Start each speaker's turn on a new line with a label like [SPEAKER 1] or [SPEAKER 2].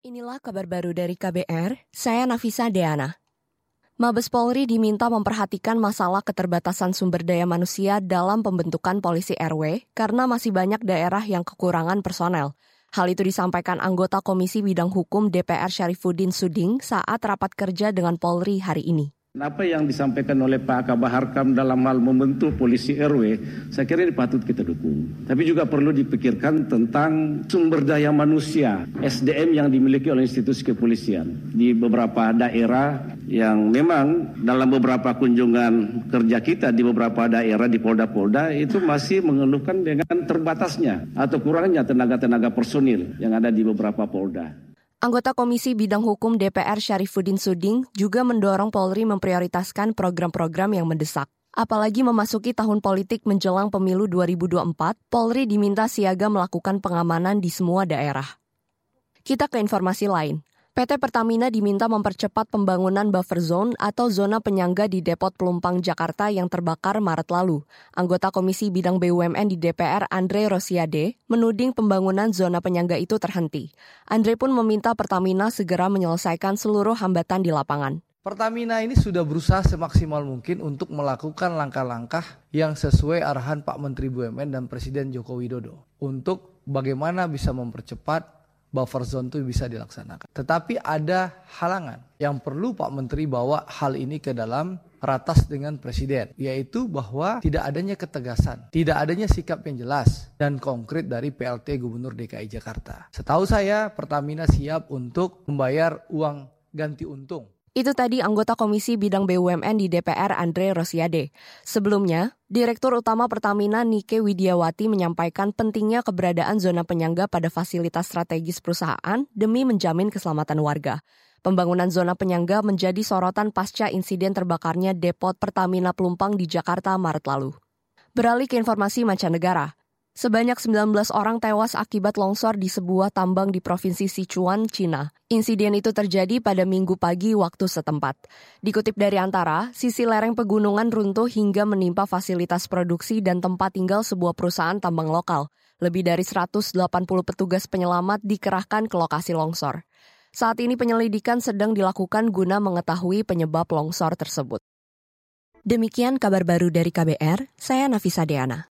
[SPEAKER 1] Inilah kabar baru dari KBR, saya Nafisa Deana. Mabes Polri diminta memperhatikan masalah keterbatasan sumber daya manusia dalam pembentukan polisi RW karena masih banyak daerah yang kekurangan personel. Hal itu disampaikan anggota Komisi Bidang Hukum DPR Syarifuddin Suding saat rapat kerja dengan Polri hari ini.
[SPEAKER 2] Apa yang disampaikan oleh Pak Kabaharkam dalam hal membentuk polisi RW, saya kira ini patut kita dukung. Tapi juga perlu dipikirkan tentang sumber daya manusia, SDM yang dimiliki oleh institusi kepolisian. Di beberapa daerah yang memang dalam beberapa kunjungan kerja kita di beberapa daerah di Polda-Polda itu masih mengeluhkan dengan terbatasnya atau kurangnya tenaga-tenaga personil yang ada di beberapa Polda.
[SPEAKER 1] Anggota Komisi Bidang Hukum DPR Syarifuddin Suding juga mendorong Polri memprioritaskan program-program yang mendesak. Apalagi memasuki tahun politik menjelang pemilu 2024, Polri diminta siaga melakukan pengamanan di semua daerah. Kita ke informasi lain. PT Pertamina diminta mempercepat pembangunan buffer zone atau zona penyangga di Depot Pelumpang Jakarta yang terbakar Maret lalu. Anggota Komisi Bidang BUMN di DPR Andre Rosiade menuding pembangunan zona penyangga itu terhenti. Andre pun meminta Pertamina segera menyelesaikan seluruh hambatan di lapangan.
[SPEAKER 3] Pertamina ini sudah berusaha semaksimal mungkin untuk melakukan langkah-langkah yang sesuai arahan Pak Menteri BUMN dan Presiden Joko Widodo untuk bagaimana bisa mempercepat buffer zone itu bisa dilaksanakan. Tetapi ada halangan yang perlu Pak Menteri bawa hal ini ke dalam ratas dengan Presiden, yaitu bahwa tidak adanya ketegasan, tidak adanya sikap yang jelas dan konkret dari PLT Gubernur DKI Jakarta. Setahu saya Pertamina siap untuk membayar uang ganti untung
[SPEAKER 1] itu tadi anggota Komisi Bidang BUMN di DPR Andre Rosiade. Sebelumnya, Direktur Utama Pertamina Nike Widiawati menyampaikan pentingnya keberadaan zona penyangga pada fasilitas strategis perusahaan demi menjamin keselamatan warga. Pembangunan zona penyangga menjadi sorotan pasca insiden terbakarnya depot Pertamina Pelumpang di Jakarta Maret lalu. Beralih ke informasi mancanegara. Sebanyak 19 orang tewas akibat longsor di sebuah tambang di Provinsi Sichuan, Cina. Insiden itu terjadi pada minggu pagi waktu setempat. Dikutip dari antara, sisi lereng pegunungan runtuh hingga menimpa fasilitas produksi dan tempat tinggal sebuah perusahaan tambang lokal. Lebih dari 180 petugas penyelamat dikerahkan ke lokasi longsor. Saat ini penyelidikan sedang dilakukan guna mengetahui penyebab longsor tersebut. Demikian kabar baru dari KBR, saya Nafisa Deana.